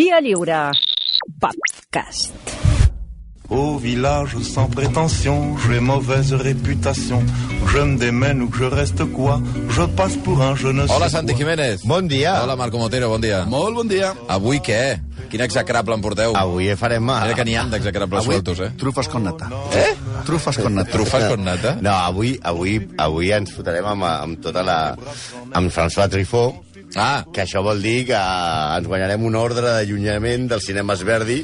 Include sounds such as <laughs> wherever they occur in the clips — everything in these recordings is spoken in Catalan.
Via Lliure. Podcast. Au village sans prétention, j'ai mauvaise réputation. Je me démène ou que je reste quoi Je passe pour un je ne sais Hola, quoi. Santi Jiménez. Bon dia. Hola, Marco Motero, bon dia. Molt bon dia. Avui què? Quin execrable em porteu? Avui farem... Mira que n'hi ha d'execrables Avui, sueltos, eh? trufes con nata. Eh? Trufes con nata. Trufes con nata? No, avui, avui, avui ens fotrem amb, amb tota la... amb François Truffaut, Ah, que això vol dir que ens guanyarem un ordre d'allunyament del cinema Verdi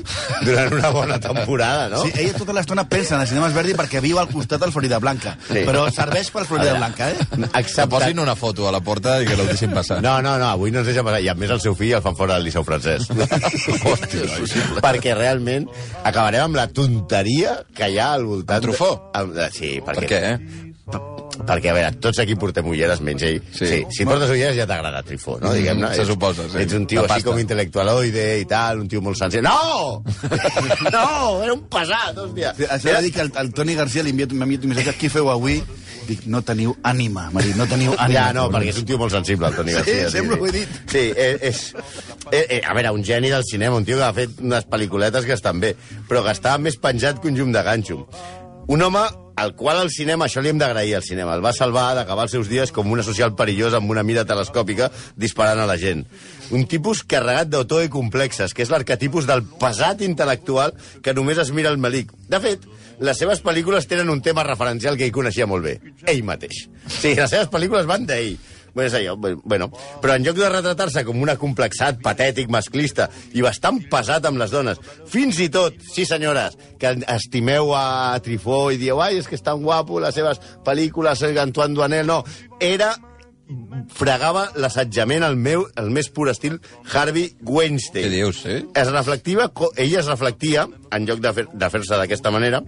durant una bona temporada, no? Sí, ella tota l'estona pensa en el cinema Verdi perquè viu al costat del Florida Blanca. Sí. Però serveix per Florida Blanca, eh? que Excepte... posin una foto a la porta i que l'ho deixin passar. No, no, no, avui no ens deixa passar. I a més el seu fill el fan fora del Liceu francès. <laughs> Hòstia, perquè realment acabarem amb la tonteria que hi ha al voltant... En Truffaut? De... Sí, Per perquè... què, eh? Perquè, a veure, tots aquí portem ulleres, menys ell. Sí. Sí. Si portes ulleres ja t'agrada Trifó, no? Mm, Diguem-ne. se suposa, sí. Ets un tio així com intel·lectualoide i tal, un tio molt sencer. No! <laughs> no! Era un pesat, hòstia. Sí, Això va dir que el, el Toni Garcia li envia- m'ha enviat un missatge. Què feu avui? Dic, no teniu ànima. Dit, no teniu ànima. Ja, no, perquè és un tio molt sensible, el Toni Sí, Garcia. sempre ho he dit. Sí, eh, és... Eh, eh, a veure, un geni del cinema, un tio que ha fet unes pel·lículetes que estan bé, però que estava més penjat que un llum de ganxo. Un home al qual el cinema, això li hem d'agrair al cinema, el va salvar d'acabar els seus dies com una social perillosa amb una mira telescòpica disparant a la gent. Un tipus carregat d'autor i complexes, que és l'arquetipus del pesat intel·lectual que només es mira el melic. De fet, les seves pel·lícules tenen un tema referencial que ell coneixia molt bé, ell mateix. Sí, les seves pel·lícules van d'ell. Bueno, és allò, bueno, però en lloc de retratar-se com un acomplexat, patètic, masclista i bastant pesat amb les dones, fins i tot, sí senyores, que estimeu a Trifó i dieu, ai, és que és tan guapo, les seves pel·lícules, eh, Antoine Duanel, no, era fregava l'assetjament al meu, el més pur estil Harvey Weinstein. Què dius, sí? Es reflectiva, ella es reflectia, en lloc de fer- de fer-se d'aquesta manera,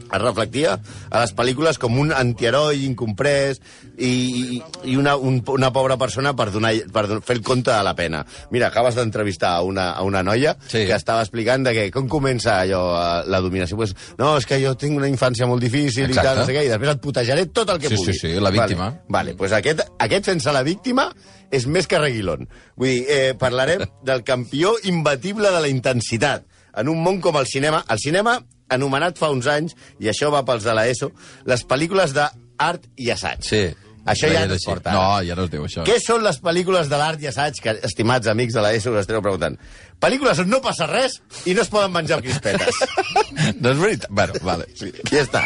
es reflectia a les pel·lícules com un antiheroi incomprès i, i una, un, una pobra persona per, donar, per fer el compte de la pena. Mira, acabes d'entrevistar a, una, a una noia Sí. que estava explicant de que com comença allò, eh, la dominació. Pues, no, és que jo tinc una infància molt difícil Exacte. i tal, no sé què, i després et putejaré tot el que Sí, pugui. sí, sí, la víctima. Vale, vale pues aquest, aquest fent-se la víctima és més que reguilón. Vull dir, eh, parlarem del campió imbatible de la intensitat en un món com el cinema. El cinema, anomenat fa uns anys, i això va pels de l'ESO, les pel·lícules d'art i assaig. Sí. Això ja no es porta. No, ja no es diu això. Què són les pel·lícules de l'art i assaig que, estimats amics de l'ESO, us esteu preguntant? Pel·lícules on no passa res i no es poden menjar crispetes. <laughs> No és veritat. Bueno, vale. Sí. Ja està.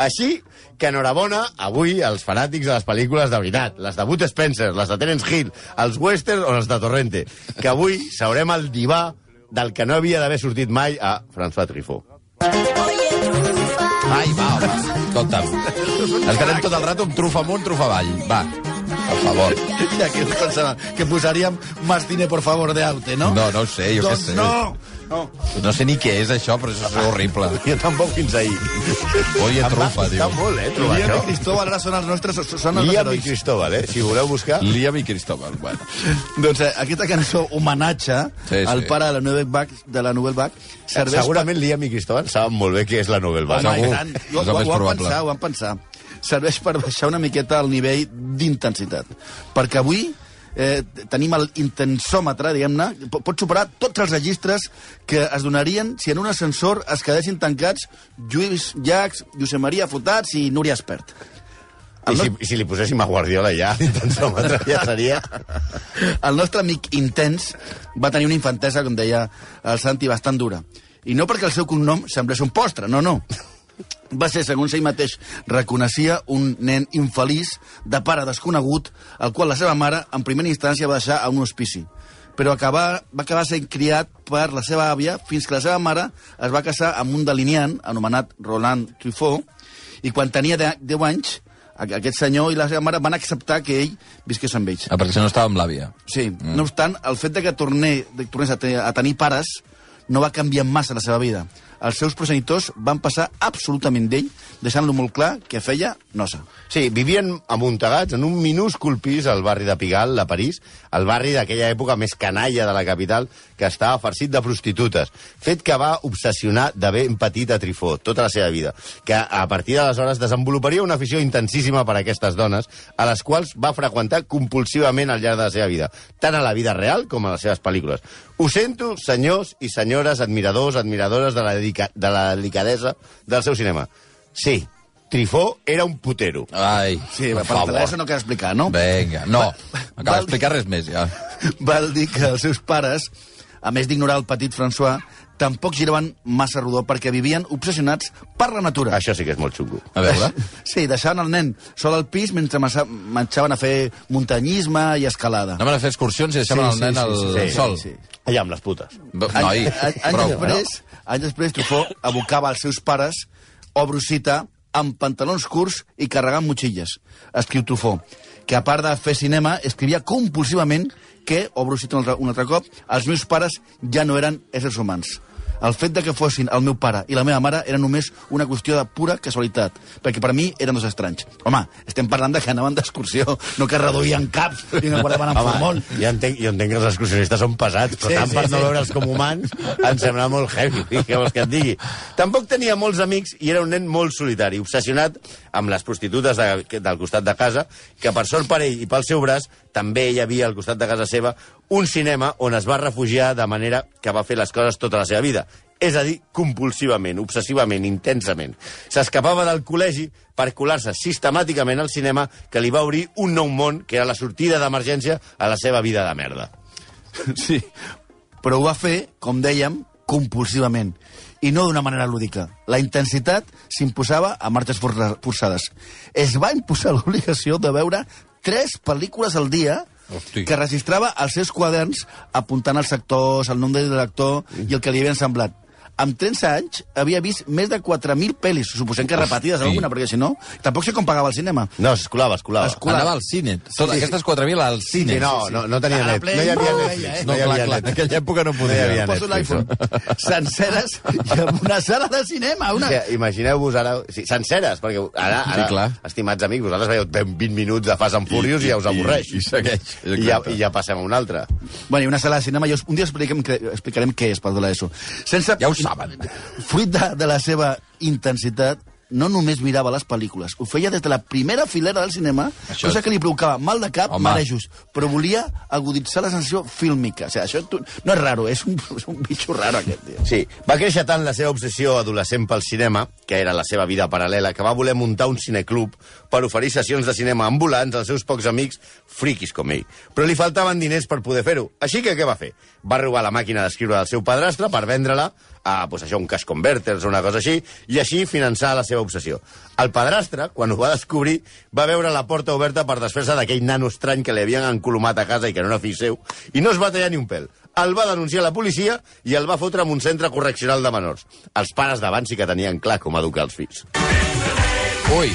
Així que enhorabona avui als fanàtics de les pel·lícules de veritat, les de Bud Spencer, les de Terence Hill, els westerns o els de Torrente, que avui saurem el divà del que no havia d'haver sortit mai a François Truffaut. Ai, va, home. Escolta'm. Estarem tot el rato amb trufa amunt, trufa avall. Va, per favor. Ja que pensava que posaríem más cine, por favor, de Aute, no? No, no ho sé, jo què doncs sé. no! No. No sé ni què és això, però això és horrible. <laughs> Jo tampoc fins ahir. Va trufa, diu. molt, eh, trobar Liam i això. Cristóbal ara són els nostres, són els Liam i. Cristóbal, eh? Si voleu buscar... Liam i Cristóbal. Bueno. Doncs eh, aquesta cançó, homenatge Sí, sí. al pare de la Nouvelle Vague, de la Nouvelle Vague, serveix Segurament Liam i Cristóbal saben molt bé què és la Novel per... Vague. Segur. Home, i tant, ho, ho, ho, han probable. pensar, ho han pensar. Serveix per baixar una miqueta el nivell d'intensitat. Perquè avui eh, tenim l'intensòmetre, diguem-ne, po- pot superar tots els registres que es donarien si en un ascensor es quedessin tancats Lluís Llachs, Josep Maria Fotats i Núria Espert. I si, I si li poséssim a Guardiola ja, l'intensòmetre ja seria... <laughs> El nostre amic intens va tenir una infantesa, com deia el Santi, bastant dura. I no perquè el seu cognom semblés un postre, no, no. Va ser, segons ell mateix reconeixia, un nen infeliç de pare desconegut, el qual la seva mare, en primera instància, va deixar a un hospici. Però acabar, va acabar sent criat per la seva àvia fins que la seva mare es va casar amb un delineant anomenat Roland Truffaut i quan tenia de- 10 anys aquest senyor i la seva mare van acceptar que ell visqués amb ells. Ah, perquè si no estava amb l'àvia. Sí, mm. no obstant, el fet de que torné, de, tornés a, te, a tenir pares no va canviar massa la seva vida. Els seus progenitors van passar absolutament d'ell, deixant-lo molt clar que feia nosa. Sí, vivien amuntegats en un minúscul pis al barri de Pigalle, a París, el barri d'aquella època més canalla de la capital, que estava farcit de prostitutes. Fet que va obsessionar de ben petit a Trifó tota la seva vida, que a partir d'aleshores desenvoluparia una afició intensíssima per a aquestes dones, a les quals va freqüentar compulsivament al llarg de la seva vida, tant a la vida real com a les seves pel·lícules. Ho sento, senyors i senyores admiradors, admiradores de la, dedica de la delicadesa del seu cinema. Sí, Trifó era un putero. Ai, Sí, per per favor. això no cal explicar, no? Vinga, no. Acaba val- d'explicar res més, ja. Val dir que els seus pares, a més d'ignorar el petit François, tampoc giraven massa rodó perquè vivien obsessionats per la natura. Això sí que és molt xungo. A veure. <laughs> Sí, deixaven el nen sol al pis mentre marxaven a fer muntanyisme i escalada. Anaven a fer excursions i deixaven el nen al sí, sol. sí. Allà amb les putes. Any- Noi, any- anys prou, després, anys després, Truffaut abocava els seus pares, o Brusita, amb pantalons curts i carregant motxilles. Escriu Truffaut, que a part de fer cinema, escrivia compulsivament que, o Brusita un altre, un altre cop, els meus pares ja no eren éssers humans. El fet de que fossin el meu pare i la meva mare era només una qüestió de pura casualitat, perquè per mi eren dos estranys. Home, estem parlant de que anaven d'excursió, no que reduïen caps i no guardaven en formol. jo entenc, jo entenc que els excursionistes són pesats, però Sí, tant sí, per no sí. veure'ls com humans, em sembla molt heavy, <laughs> què vols que et digui? Tampoc tenia molts amics i era un nen molt solitari, obsessionat amb les prostitutes de, que- del costat de casa, que per sort per ell i pel seu braç, també hi havia al costat de casa seva un cinema on es va refugiar de manera que va fer les coses tota la seva vida. És a dir, compulsivament, obsessivament, intensament. S'escapava del col·legi per colar-se sistemàticament al cinema que li va obrir un nou món, que era la sortida d'emergència a la seva vida de merda. <laughs> Sí, però ho va fer, com dèiem, compulsivament, i no d'una manera lúdica. La intensitat s'imposava a marxes forçades. Es va imposar l'obligació de veure tres pel·lícules al dia Hosti. que registrava als seus quaderns apuntant els actors, el nom del director i el que li havien semblat. Amb 30 anys havia vist més de 4.000 pel·lis, suposem que repetides Hosti. alguna, perquè si no, tampoc sé com pagava el cinema. No, es colava, es colava. Es colava. Anava al cine. Tot, aquestes 4.000 al cine. Sí, no, no, no tenia net. No hi havia no Netflix. veia, eh? No, hi clar, havia clar. En aquella època no No hi podia. havia Poso l'iPhone. Senceres i amb una sala de cinema. Una... O sigui, Imagineu-vos ara... Sí, senceres, perquè ara, Sí, ara clar. estimats amics, vosaltres veieu 20 minuts de Fast and Furious i, ja us avorreix. I, i segueix. I ja. I ja passem a un altre. Bueno, i una sala de cinema, jo un dia expliquem, que- explicarem què és, perdó, l'ESO. Sense... Ja ho saben. Fruit de, de la seva intensitat, no només mirava les pel·lícules, ho feia des de la primera filera del cinema, Això cosa és- que li provocava mal de cap, Home. marejos, però volia aguditzar la sensació fílmica. O sigui, això tu, no és raro, és un, és un bitxo raro aquest, tio. Sí, va créixer tant la seva obsessió adolescent pel cinema, que era la seva vida paral·lela, que va voler muntar un cineclub per oferir sessions de cinema ambulants als seus pocs amics friquis com ell. Però li faltaven diners per poder fer-ho. Així que què va fer? Va robar la màquina d'escriure del seu padrastre per vendre-la a pues, això, un cash converters o una cosa així, i així finançar la seva obsessió. El padrastre, quan ho va descobrir, va veure la porta oberta per desfer-se d'aquell nano estrany que li havien encolomat a casa i que no era fill seu, i no es va tallar ni un pèl. El va denunciar a la policia i el va fotre en un centre correccional de menors. Els pares d'abans sí que tenien clar com educar els fills. Ui.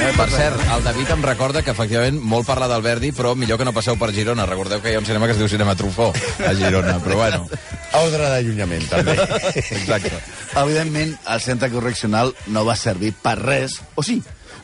Eh, per cert, el David em recorda que efectivament molt parla d'Alberdi, però millor que no passeu per Girona. Recordeu que hi ha un cinema que es diu Cinema Truffaut a Girona, però bueno. <laughs> Ordre d'allunyament, també. <laughs> Exacte. Evidentment, el centre correccional no va servir per res, o sí,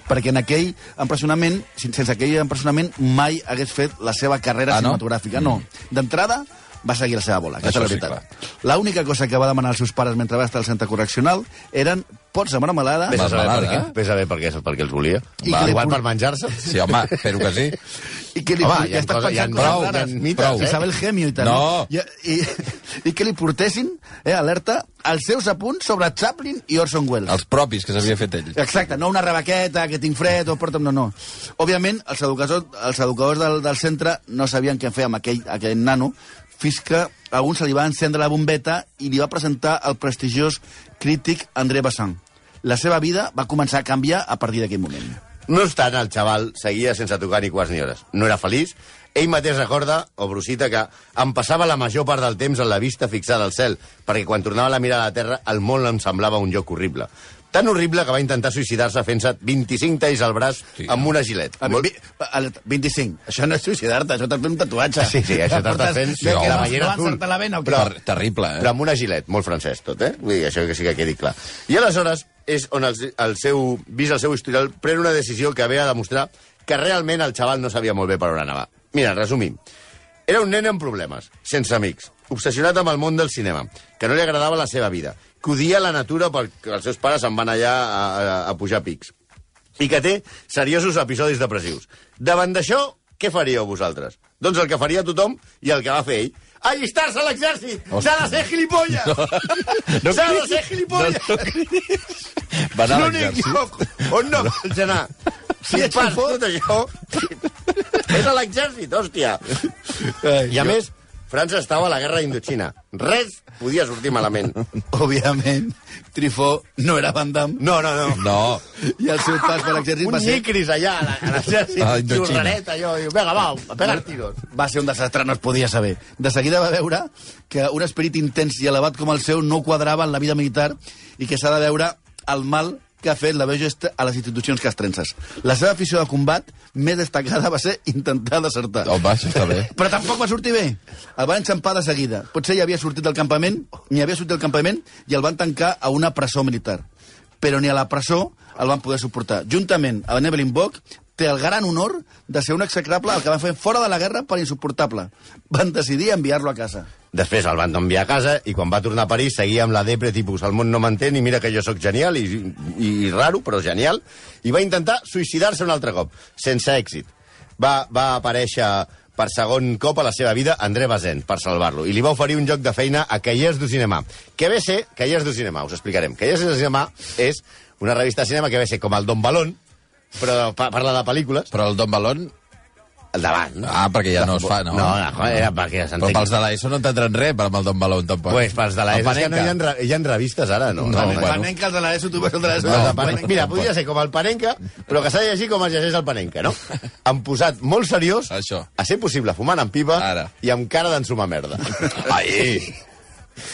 perquè en aquell empresonament, sense aquell empresonament, mai hagués fet la seva carrera Ah, no? cinematogràfica. No. D'entrada, va seguir la seva bola, aquesta Això és la sí, veritat. L'única cosa que va demanar als seus pares mentre va estar al centre correccional eren pots de marmelada Vés a saber per què, vés a saber per què, per què els volia. I Va, igual per menjar-se. Sí, home, espero que sí. i que li, Home, ha estàs ha pensant prou, coses rares. mites, Prou. eh? Isabel Gemio i tal. No. I, i, I que li portessin, eh, alerta, els seus apunts sobre Chaplin i Orson Welles. Els propis que s'havia fet ell. Exacte, no una rebaqueta, que tinc fred, o porta'm... No, no. Òbviament, els educadors, els educadors del, del centre no sabien què fer amb aquell, aquell nano, fins que a algun se li va encendre la bombeta i li va presentar el prestigiós crític André Bassin. La seva vida va començar a canviar a partir d'aquell moment. No obstant, el xaval seguia sense tocar ni quarts ni hores. No era feliç. Ell mateix recorda, o Brusita, que em passava la major part del temps amb la vista fixada al cel, perquè quan tornava la mirada a la terra el món em semblava un lloc horrible. Tan horrible que va intentar suïcidar-se fent-se 25 talls al braç Sí, amb una gilet. A, vi, a, 25. Això no és suïcidar-te, això t'has fet un tatuatge. Sí, sí, això t'estàs fent de que la ballena azul. la vena? Però- Ter terrible, eh? Però amb una gilet, molt francès tot, eh? Vull dir, això que sí que quedi clar. I aleshores és on el, el seu, vist el seu historial, pren una decisió que ve a demostrar que realment el xaval no sabia molt bé per on anava. Mira, resumim. Era un nen amb problemes, sense amics, obsessionat amb el món del cinema, que no li agradava la seva vida, que odia la natura perquè els seus pares se'n van allà a, a, a pujar pics, i que té seriosos episodis depressius. Davant d'això, què faríeu vosaltres? Doncs el que faria tothom i el que va fer ell. Allistar-se a l'exèrcit! S'ha de ser gilipolles! no S'ha de ser gilipolles! no, no cridis. Va anar a L'únic l'exèrcit. lloc on no vols anar. Si Sí, fas tot això, és a l'exèrcit, hòstia. I a més, França estava a la guerra d'Indochina. Res podia sortir malament. <laughs> Òbviament, Trifó no era Van Damme No, no, no. No, i el seu pas per l'exèrcit Un va ser, nyicris allà a l'exèrcit, ah, xurraret, allò, i vinga, va, a pegar tiros. va ser un desastre, no es podia saber. De seguida va veure que un esperit intens i elevat com el seu no quadrava en la vida militar i que s'ha de veure el mal que ha fet la veu gesta a les institucions castrenses. La seva afició de combat més destacada va ser intentar desertar. home, això està bé. <laughs> Però tampoc va sortir bé. El van enxampar de seguida. Potser ja havia sortit del campament, ni havia sortit del campament, i el van tancar a una presó militar. Però ni a la presó el van poder suportar. Juntament amb Evelyn Bock, té el gran honor de ser un execrable el que van fer fora de la guerra per insuportable. Van decidir enviar-lo a casa. Després el van enviar a casa i quan va tornar a París seguia amb la depre tipus el món no m'entén i mira que jo sóc genial i, i, i raro, però genial. I va intentar suïcidar-se un altre cop, sense èxit. Va, va aparèixer per segon cop a la seva vida André Bazin per salvar-lo i li va oferir un joc de feina a Cahiers du Cinema. Que ve ser Cahiers du Cinema, us explicarem. Cahiers du Cinema és una revista de cinema que ve ser com el Don Balón, però pa- parla de pel·lícules, Però el Don Balón... al davant. No? Ah, perquè ja no es fa, no? No, no era perquè Però s'entengui. pels de l'ESO no entendran res per amb el Don Balón, tampoc. Pues pels de la El ESO, és que no hi ha, hi ha revistes ara, no? No, no, bueno. Panenca, els de l'ESO, tu veus el de l'ESO. No, No, Panenca. Mira, podria ser com el Panenca, però que s'ha de llegir com es llegeix el Panenca, no? <laughs> Han posat molt seriós, Això. a ser possible fumant amb pipa Ara. i amb cara d'ensumar merda. Ai! <laughs>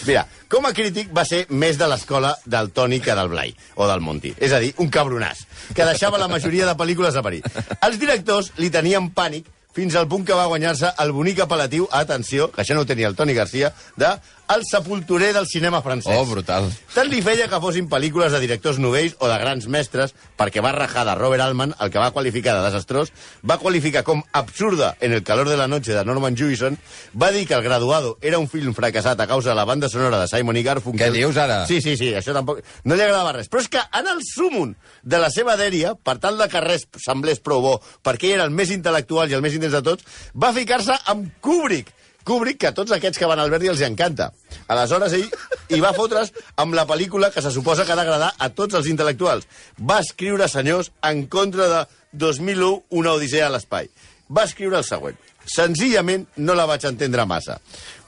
Mira, com a crític va ser més de l'escola del Toni que del Blai, o del Monti. És a dir, un cabronàs, que deixava la majoria de pel·lícules a parir. Els directors li tenien pànic fins al punt que va guanyar-se el bonic apel·latiu, atenció, que això no ho tenia el Toni Garcia, de el sepulturer del cinema francès. Oh, brutal. Tant li feia que fossin pel·lícules de directors novells o de grans mestres, perquè va rajar de Robert Altman, el que va qualificar de desastrós, va qualificar com absurda en el calor de la noche de Norman Jewison, va dir que El graduado era un film fracassat a causa de la banda sonora de Simon i Garfunkel. Què dius, ara? Sí, sí, sí, això tampoc... No li agradava res. Però és que en el súmum de la seva dèria, per tal de que res semblés prou bo, perquè ell era el més intel·lectual i el més intens de tots, va ficar-se amb Kubrick. Kubrick, que a tots aquests que van al Verdi els hi encanta. Aleshores, ell hi va fotre's amb la pel·lícula que se suposa que ha d'agradar a tots els intel·lectuals. Va escriure, senyors, en contra de 2001, una odissea a l'espai. Va escriure el següent. Senzillament no la vaig entendre massa.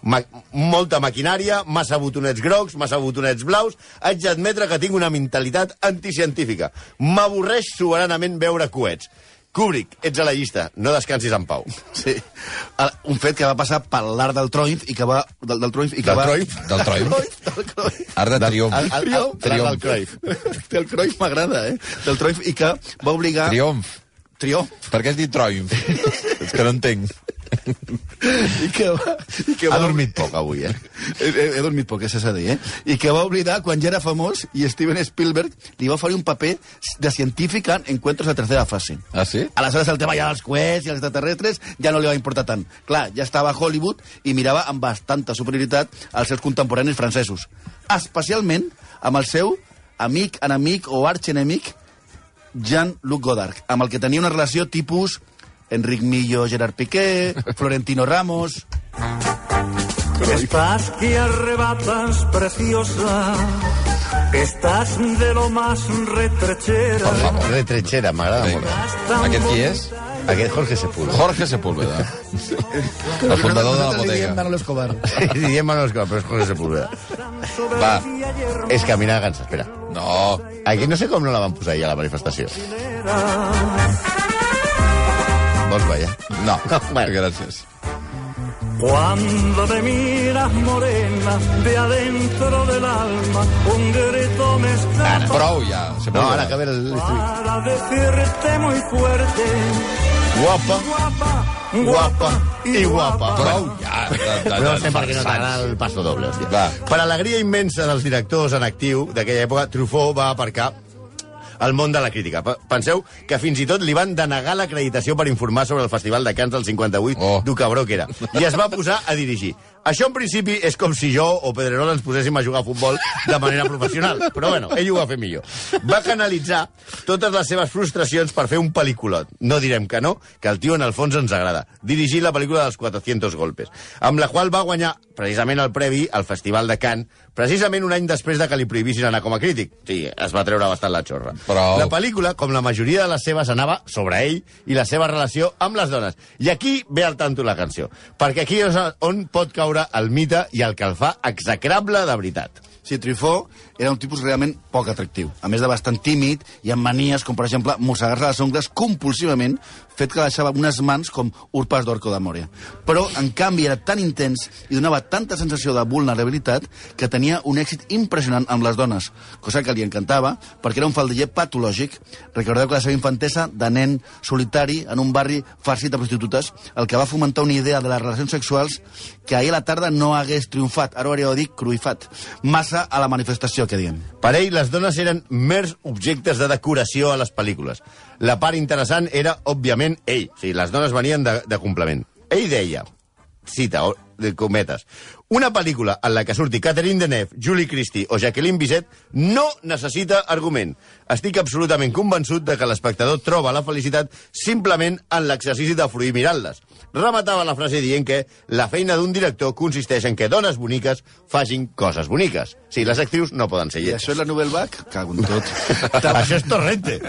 Ma molta maquinària, massa botonets grocs, massa botonets blaus... Haig d'admetre que tinc una mentalitat anticientífica. M'avorreix soberanament veure coets. Kubrick, ets a la llista, no descansis en pau. Sí. Un fet que va passar per l'art del Troif i que va... Del, del Troif i que Del va... Troif? Del Troif? Del Troif. Art de triomf. El, el, el, el, el Cruyff. Del Cruyff <laughs> m'agrada, eh? Del Troif i que va obligar... Triomf. Triomf. Per què has dit triomf? <laughs> És que no entenc. I que va... I que Ha va dormit poc avui, eh? He, he, he dormit poc, s'ha de dir, eh? I que va oblidar quan ja era famós i Steven Spielberg li va oferir un paper de científic en Encuentros de tercera fase. Ah, sí? Aleshores el tema ja dels coets i els extraterrestres ja no li va importar tant. Clar, ja estava a Hollywood i mirava amb bastanta superioritat els seus contemporanis francesos. Especialment amb el seu amic, enemic o arxenemic Jean-Luc Godard, amb el que tenia una relació tipus Enric Millo, Gerard Piqué, <laughs> Florentino Ramos... Estás que arrebatas, preciosa. Estás de lo más retrechera. Retrechera, m'agrada molt. Aquest qui és? Aquest Jorge Sepúlveda. Jorge Sepúlveda. <laughs> El fundador de la <laughs> li diem. Manolo Escobar. Diem Manuel Escobar, però és Jorge Sepúlveda. Va. És caminar Gansa, espera. No. Aquí no sé com no la van posar ahir a la manifestació. Vols ballar? No. <laughs> Bueno. Gràcies. Cuando me miras morena de adentro del alma, un grito me escapa Prou, ja. Se No, ara que ve el... para decirte muy fuerte, Guapa, guapa, guapa i guapa. Prou, ja. <laughs> No sé per què no t'agrada el passo doble, hòstia. Va. Per alegria immensa dels directors en actiu d'aquella època, Truffaut va aparcar el món de la crítica. Pe- Penseu que fins i tot li van denegar l'acreditació per informar sobre el Festival de Cants del 58, Oh. oh. du cabró que era, i es va posar a dirigir. Això, en principi, és com si jo o Pedrerol ens poséssim a jugar a futbol de manera professional. Però, bueno, ell ho va fer millor. Va canalitzar totes les seves frustracions per fer un pel·lículot. No direm que no, que el tio en el fons ens agrada. Dirigir la pel·lícula dels 400 golpes, amb la qual va guanyar precisament el previ al Festival de Cannes, precisament un any després de que li prohibissin anar com a crític. Sí, es va treure bastant la xorra. Però- La pel·lícula, com la majoria de les seves, anava sobre ell i la seva relació amb les dones. I aquí ve al tanto la canció, perquè aquí és on pot caure el mite i el que el fa execrable de veritat. Sí, Trifó era un tipus realment poc atractiu. A més de bastant tímid i amb manies, com per exemple mossegar-se les ungles compulsivament, fet que deixava unes mans com urpes d'orco de Mòria. Però, en canvi, era tan intens i donava tanta sensació de vulnerabilitat que tenia un èxit impressionant amb les dones, cosa que li encantava perquè era un faldiller patològic. Recordeu que la seva infantesa, de nen solitari en un barri farcit de prostitutes, el que va fomentar una idea de les relacions sexuals que ahir a la tarda no hagués triomfat, ara hauria de dir cruifat, massa a la manifestació, que diem. Per ell, les dones eren mers objectes de decoració a les pel·lícules. La part interessant era, òbviament, ell. O sigui, les dones venien de, de complement. Ell deia, cita, de cometes, una pel·lícula en la que surti Catherine Deneuve, Julie Christie o Jacqueline Bisset no necessita argument. Estic absolutament convençut de que l'espectador troba la felicitat simplement en l'exercici de fruir mirant-les. Rematava la frase dient que la feina d'un director consisteix en que dones boniques facin coses boniques. Sí, les actrius no poden ser I lletges. això és la Nouvelle Vague? Cago en tot. <laughs> Això és torrente.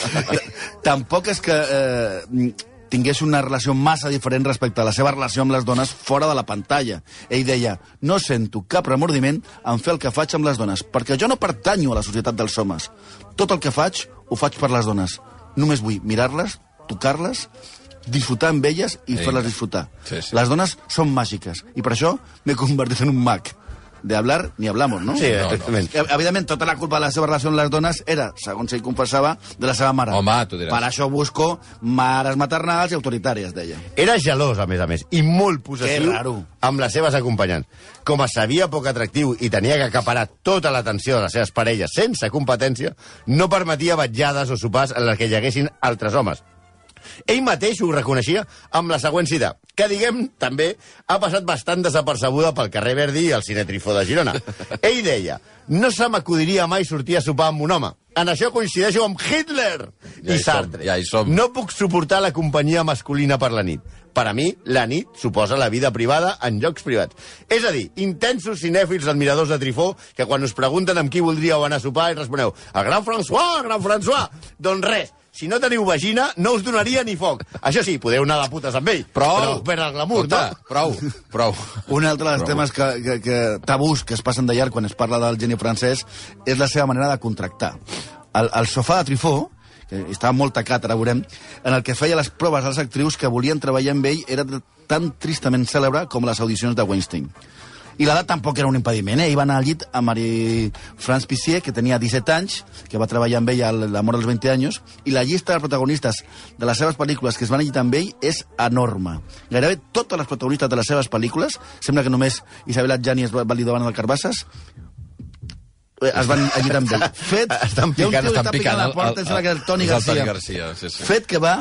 <laughs> Tampoc és que eh, tingués una relació massa diferent respecte a la seva relació amb les dones fora de la pantalla. Ell deia, no sento cap remordiment en fer el que faig amb les dones, perquè jo no pertanyo a la societat dels homes. Tot el que faig, ho faig per les dones. Només vull mirar-les, tocar-les, disfrutar amb elles i fer-les disfrutar. Sí, sí. Les dones són màgiques, i per això m'he convertit en un mag. De hablar ni hablamos, no? Sí, exactament. Eh, Evidentment, tota la culpa de la seva relació amb les dones era, segons ell confessava, de la seva mare. Home, tu diràs. Per això busco mares maternals i autoritàries, deia. Era gelós, a més a més, i molt possessiu amb les seves acompanyants. Com es sabia poc atractiu i tenia que acaparar tota l'atenció de les seves parelles sense competència, no permetia vetjades o sopars en les que hi haguessin altres homes. Ell mateix ho reconeixia amb la següent cita, que, diguem, també ha passat bastant desapercebuda pel carrer Verdi i el Cine Trifó de Girona. <laughs> Ell deia, no se m'acudiria mai sortir a sopar amb un home. En això coincideixo amb Hitler Ja i hi som, Sartre. ja hi som. No puc suportar la companyia masculina per la nit. Per a mi, la nit suposa la vida privada en llocs privats. És a dir, intensos cinèfils admiradors de Trifó que quan us pregunten amb qui voldríeu anar a sopar i responeu el gran François, el gran François. Doncs res, si no teniu vagina, no us donaria ni foc. Això sí, podeu anar de putes amb ell. Prou! Però per al glamour, no? Prou, prou. <laughs> Un altre dels Prou. temes que, que, que, tabús que es passen de llarg quan es parla del geni francès és la seva manera de contractar. El, el sofà de Trifó, que estava molt tacat, ara veurem, en el que feia les proves als actrius que volien treballar amb ell era tan tristament cèlebre com les audicions de Weinstein. I l'edat tampoc era un impediment, eh? Ell va anar al llit a Marie-France Pissier, que tenia 17 anys, que va treballar amb ell a l'amor dels 20 anys, i la llista de protagonistes de les seves pel·lícules que es van llit amb ell és enorme. Gairebé totes les protagonistes de les seves pel·lícules, sembla que només Isabel Adjani es va davant del Carbasses, eh, es van allitar amb ell. <laughs> Fet, Estan picant, estan picant la porta, el- el Toni és el Garcia. Toni Garcia, sí, sí. Fet que va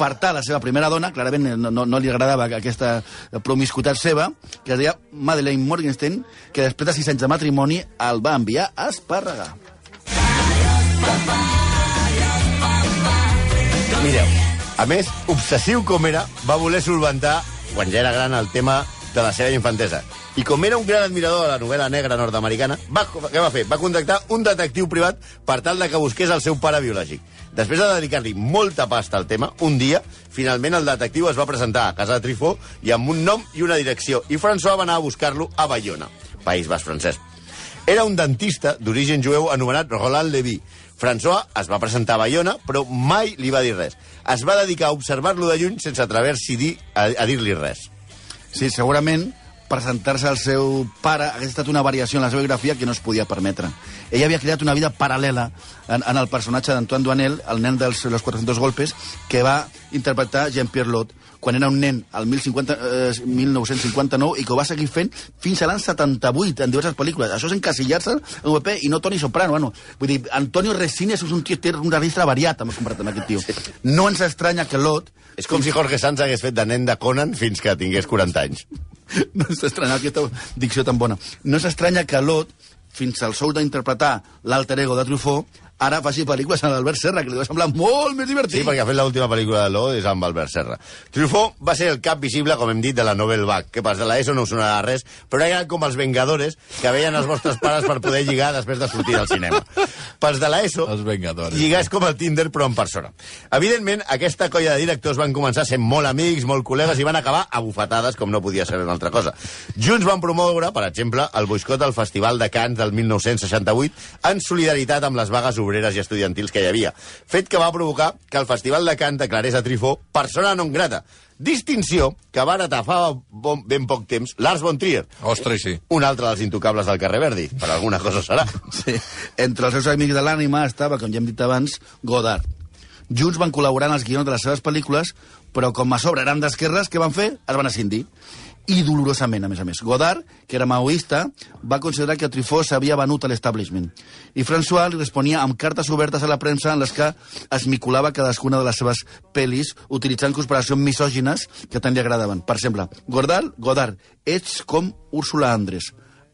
fartar la seva primera dona, clarament no, no, no li agradava aquesta promiscuitat seva, que es deia Madeleine Morgenstern, que després de sis anys de matrimoni el va enviar a esparregar. Mireu, a més, obsessiu com era, va voler solventar, quan ja era gran, el tema de la seva infantesa. I com era un gran admirador de la novel·la negra nord-americana, va, què va fer? Va contactar un detectiu privat per tal de que busqués el seu pare biològic. Després de dedicar-li molta pasta al tema, un dia, finalment el detectiu es va presentar a casa de Trifó i amb un nom i una direcció, i François va anar a buscar-lo a Bayona, País Basc francès. Era un dentista d'origen jueu anomenat Roland Levy. François es va presentar a Bayona, però mai li va dir res. Es va dedicar a observar-lo de lluny sense atrever-s'hi a, a dir-li res. Sí, segurament presentar-se al seu pare hagués estat una variació en la seva biografia que no es podia permetre. Ella havia creat una vida paral·lela en, en el personatge d'Antoine Duanel, el nen dels los 400 golpes, que va interpretar Jean-Pierre Lot quan era un nen al 1050, eh, 1959 i que ho va seguir fent fins a l'any 78 en diverses pel·lícules. Això és encasillar-se en UP i no Toni Soprano. Bueno, vull dir, Antonio Resines és un tio té un registre variat amb comparat amb aquest tio. No ens estranya que Lot És com si Jorge Sanz hagués fet de nen de Conan fins que tingués 40 anys. <laughs> no s'estranya aquesta dicció tan bona. No s'estranya que Lot, fins al sou d'interpretar l'alter ego de Truffaut, ara faci pel·lícules amb l'Albert Serra, que li va semblar molt més divertit. Sí, perquè ha fet l'última pel·lícula de Lo és amb Albert Serra. Truffaut va ser el cap visible, com hem dit, de la Novel Vague. Que pas de l'ESO no us sonarà res, però eren com els Vengadores que veien els vostres pares per poder lligar després de sortir del cinema. Pels de l'ESO, Els Vengadores. lligar és com el Tinder, però en persona. Evidentment, aquesta colla de directors van començar sent molt amics, molt col·legues, i van acabar a bufetades, com no podia ser una altra cosa. Junts van promoure, per exemple, el boicot al Festival de Cannes del 1968 en solidaritat amb les vagues obreres i estudiantils que hi havia. Fet que va provocar que el Festival de Cannes declarés a Trifó persona non grata. Distinció que va heretar fa bon, ben poc temps Lars von Trier, Ostres, sí. un altre dels intocables del carrer Verdi. Per alguna cosa serà. <laughs> Sí. Entre els seus amics de l'ànima estava, com ja hem dit abans, Godard. Junts van col·laborar en els guions de les seves pel·lícules, però com a sobre eren d'esquerres, què van fer? Es van escindir. I dolorosament, a més a més. Godard, que era maoista, va considerar que Truffaut s'havia venut a l'establishment. I François li responia amb cartes obertes a la premsa en les que es miculava cadascuna de les seves pel·lis utilitzant conspiracions misògines que tant li agradaven. Per exemple, Godard, Godard, ets com Úrsula Andrés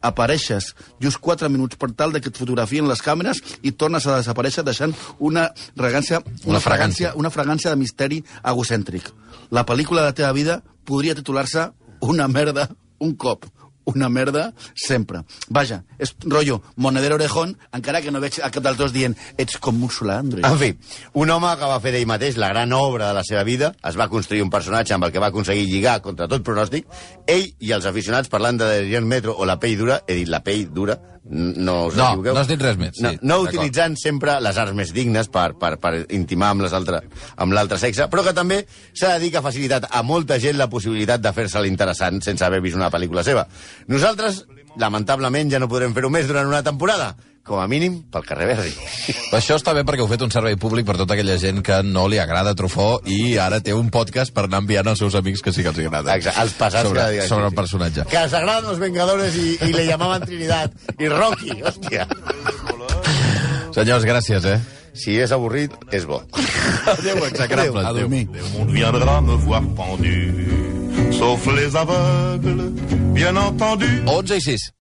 apareixes just 4 minuts per tal de que et fotografien les càmeres i tornes a desaparèixer deixant una fragància, Una fragància. una fragància de misteri egocèntric. La pel·lícula de la teva vida podria titular-se Una merda un cop. Una merda sempre. Vaja, és rotllo monedero orejón, encara que no veig a cap dels dos dient ets com Úrsula Andrés. En fi, un home que va fer d'ell mateix la gran obra de la seva vida, es va construir un personatge amb el que va aconseguir lligar contra tot pronòstic, ell i els aficionats parlant de Adrián Metro o la pell dura, he dit la pell dura, no us No, equivoqueu. no has dit res més, sí, no, no d'acord. utilitzant sempre les arts més dignes per, per, per intimar amb les altre- amb l'altre sexe, però que també s'ha de dir que ha facilitat a molta gent la possibilitat de fer-se l'interessant sense haver vist una pel·lícula seva. Nosaltres, lamentablement, ja no podrem fer-ho més durant una temporada, com a mínim pel carrer Verdi. <laughs> Això està bé perquè heu fet un servei públic per tota aquella gent que no li agrada Truffaut i ara té un podcast per anar enviant als seus amics que sí que els agrada. Exacte, els passats sobre, cada dia. sobre sí, el personatge. Que els agraden los Vengadores i, i le llamaven Trinidad. I Rocky, hòstia. Senyors, gràcies, eh? Si és avorrit, és bo. Adéu, execrables. A dormir. Monde viendra me voir pendu, sauf les aveugles, bien entendu. 11 i 6.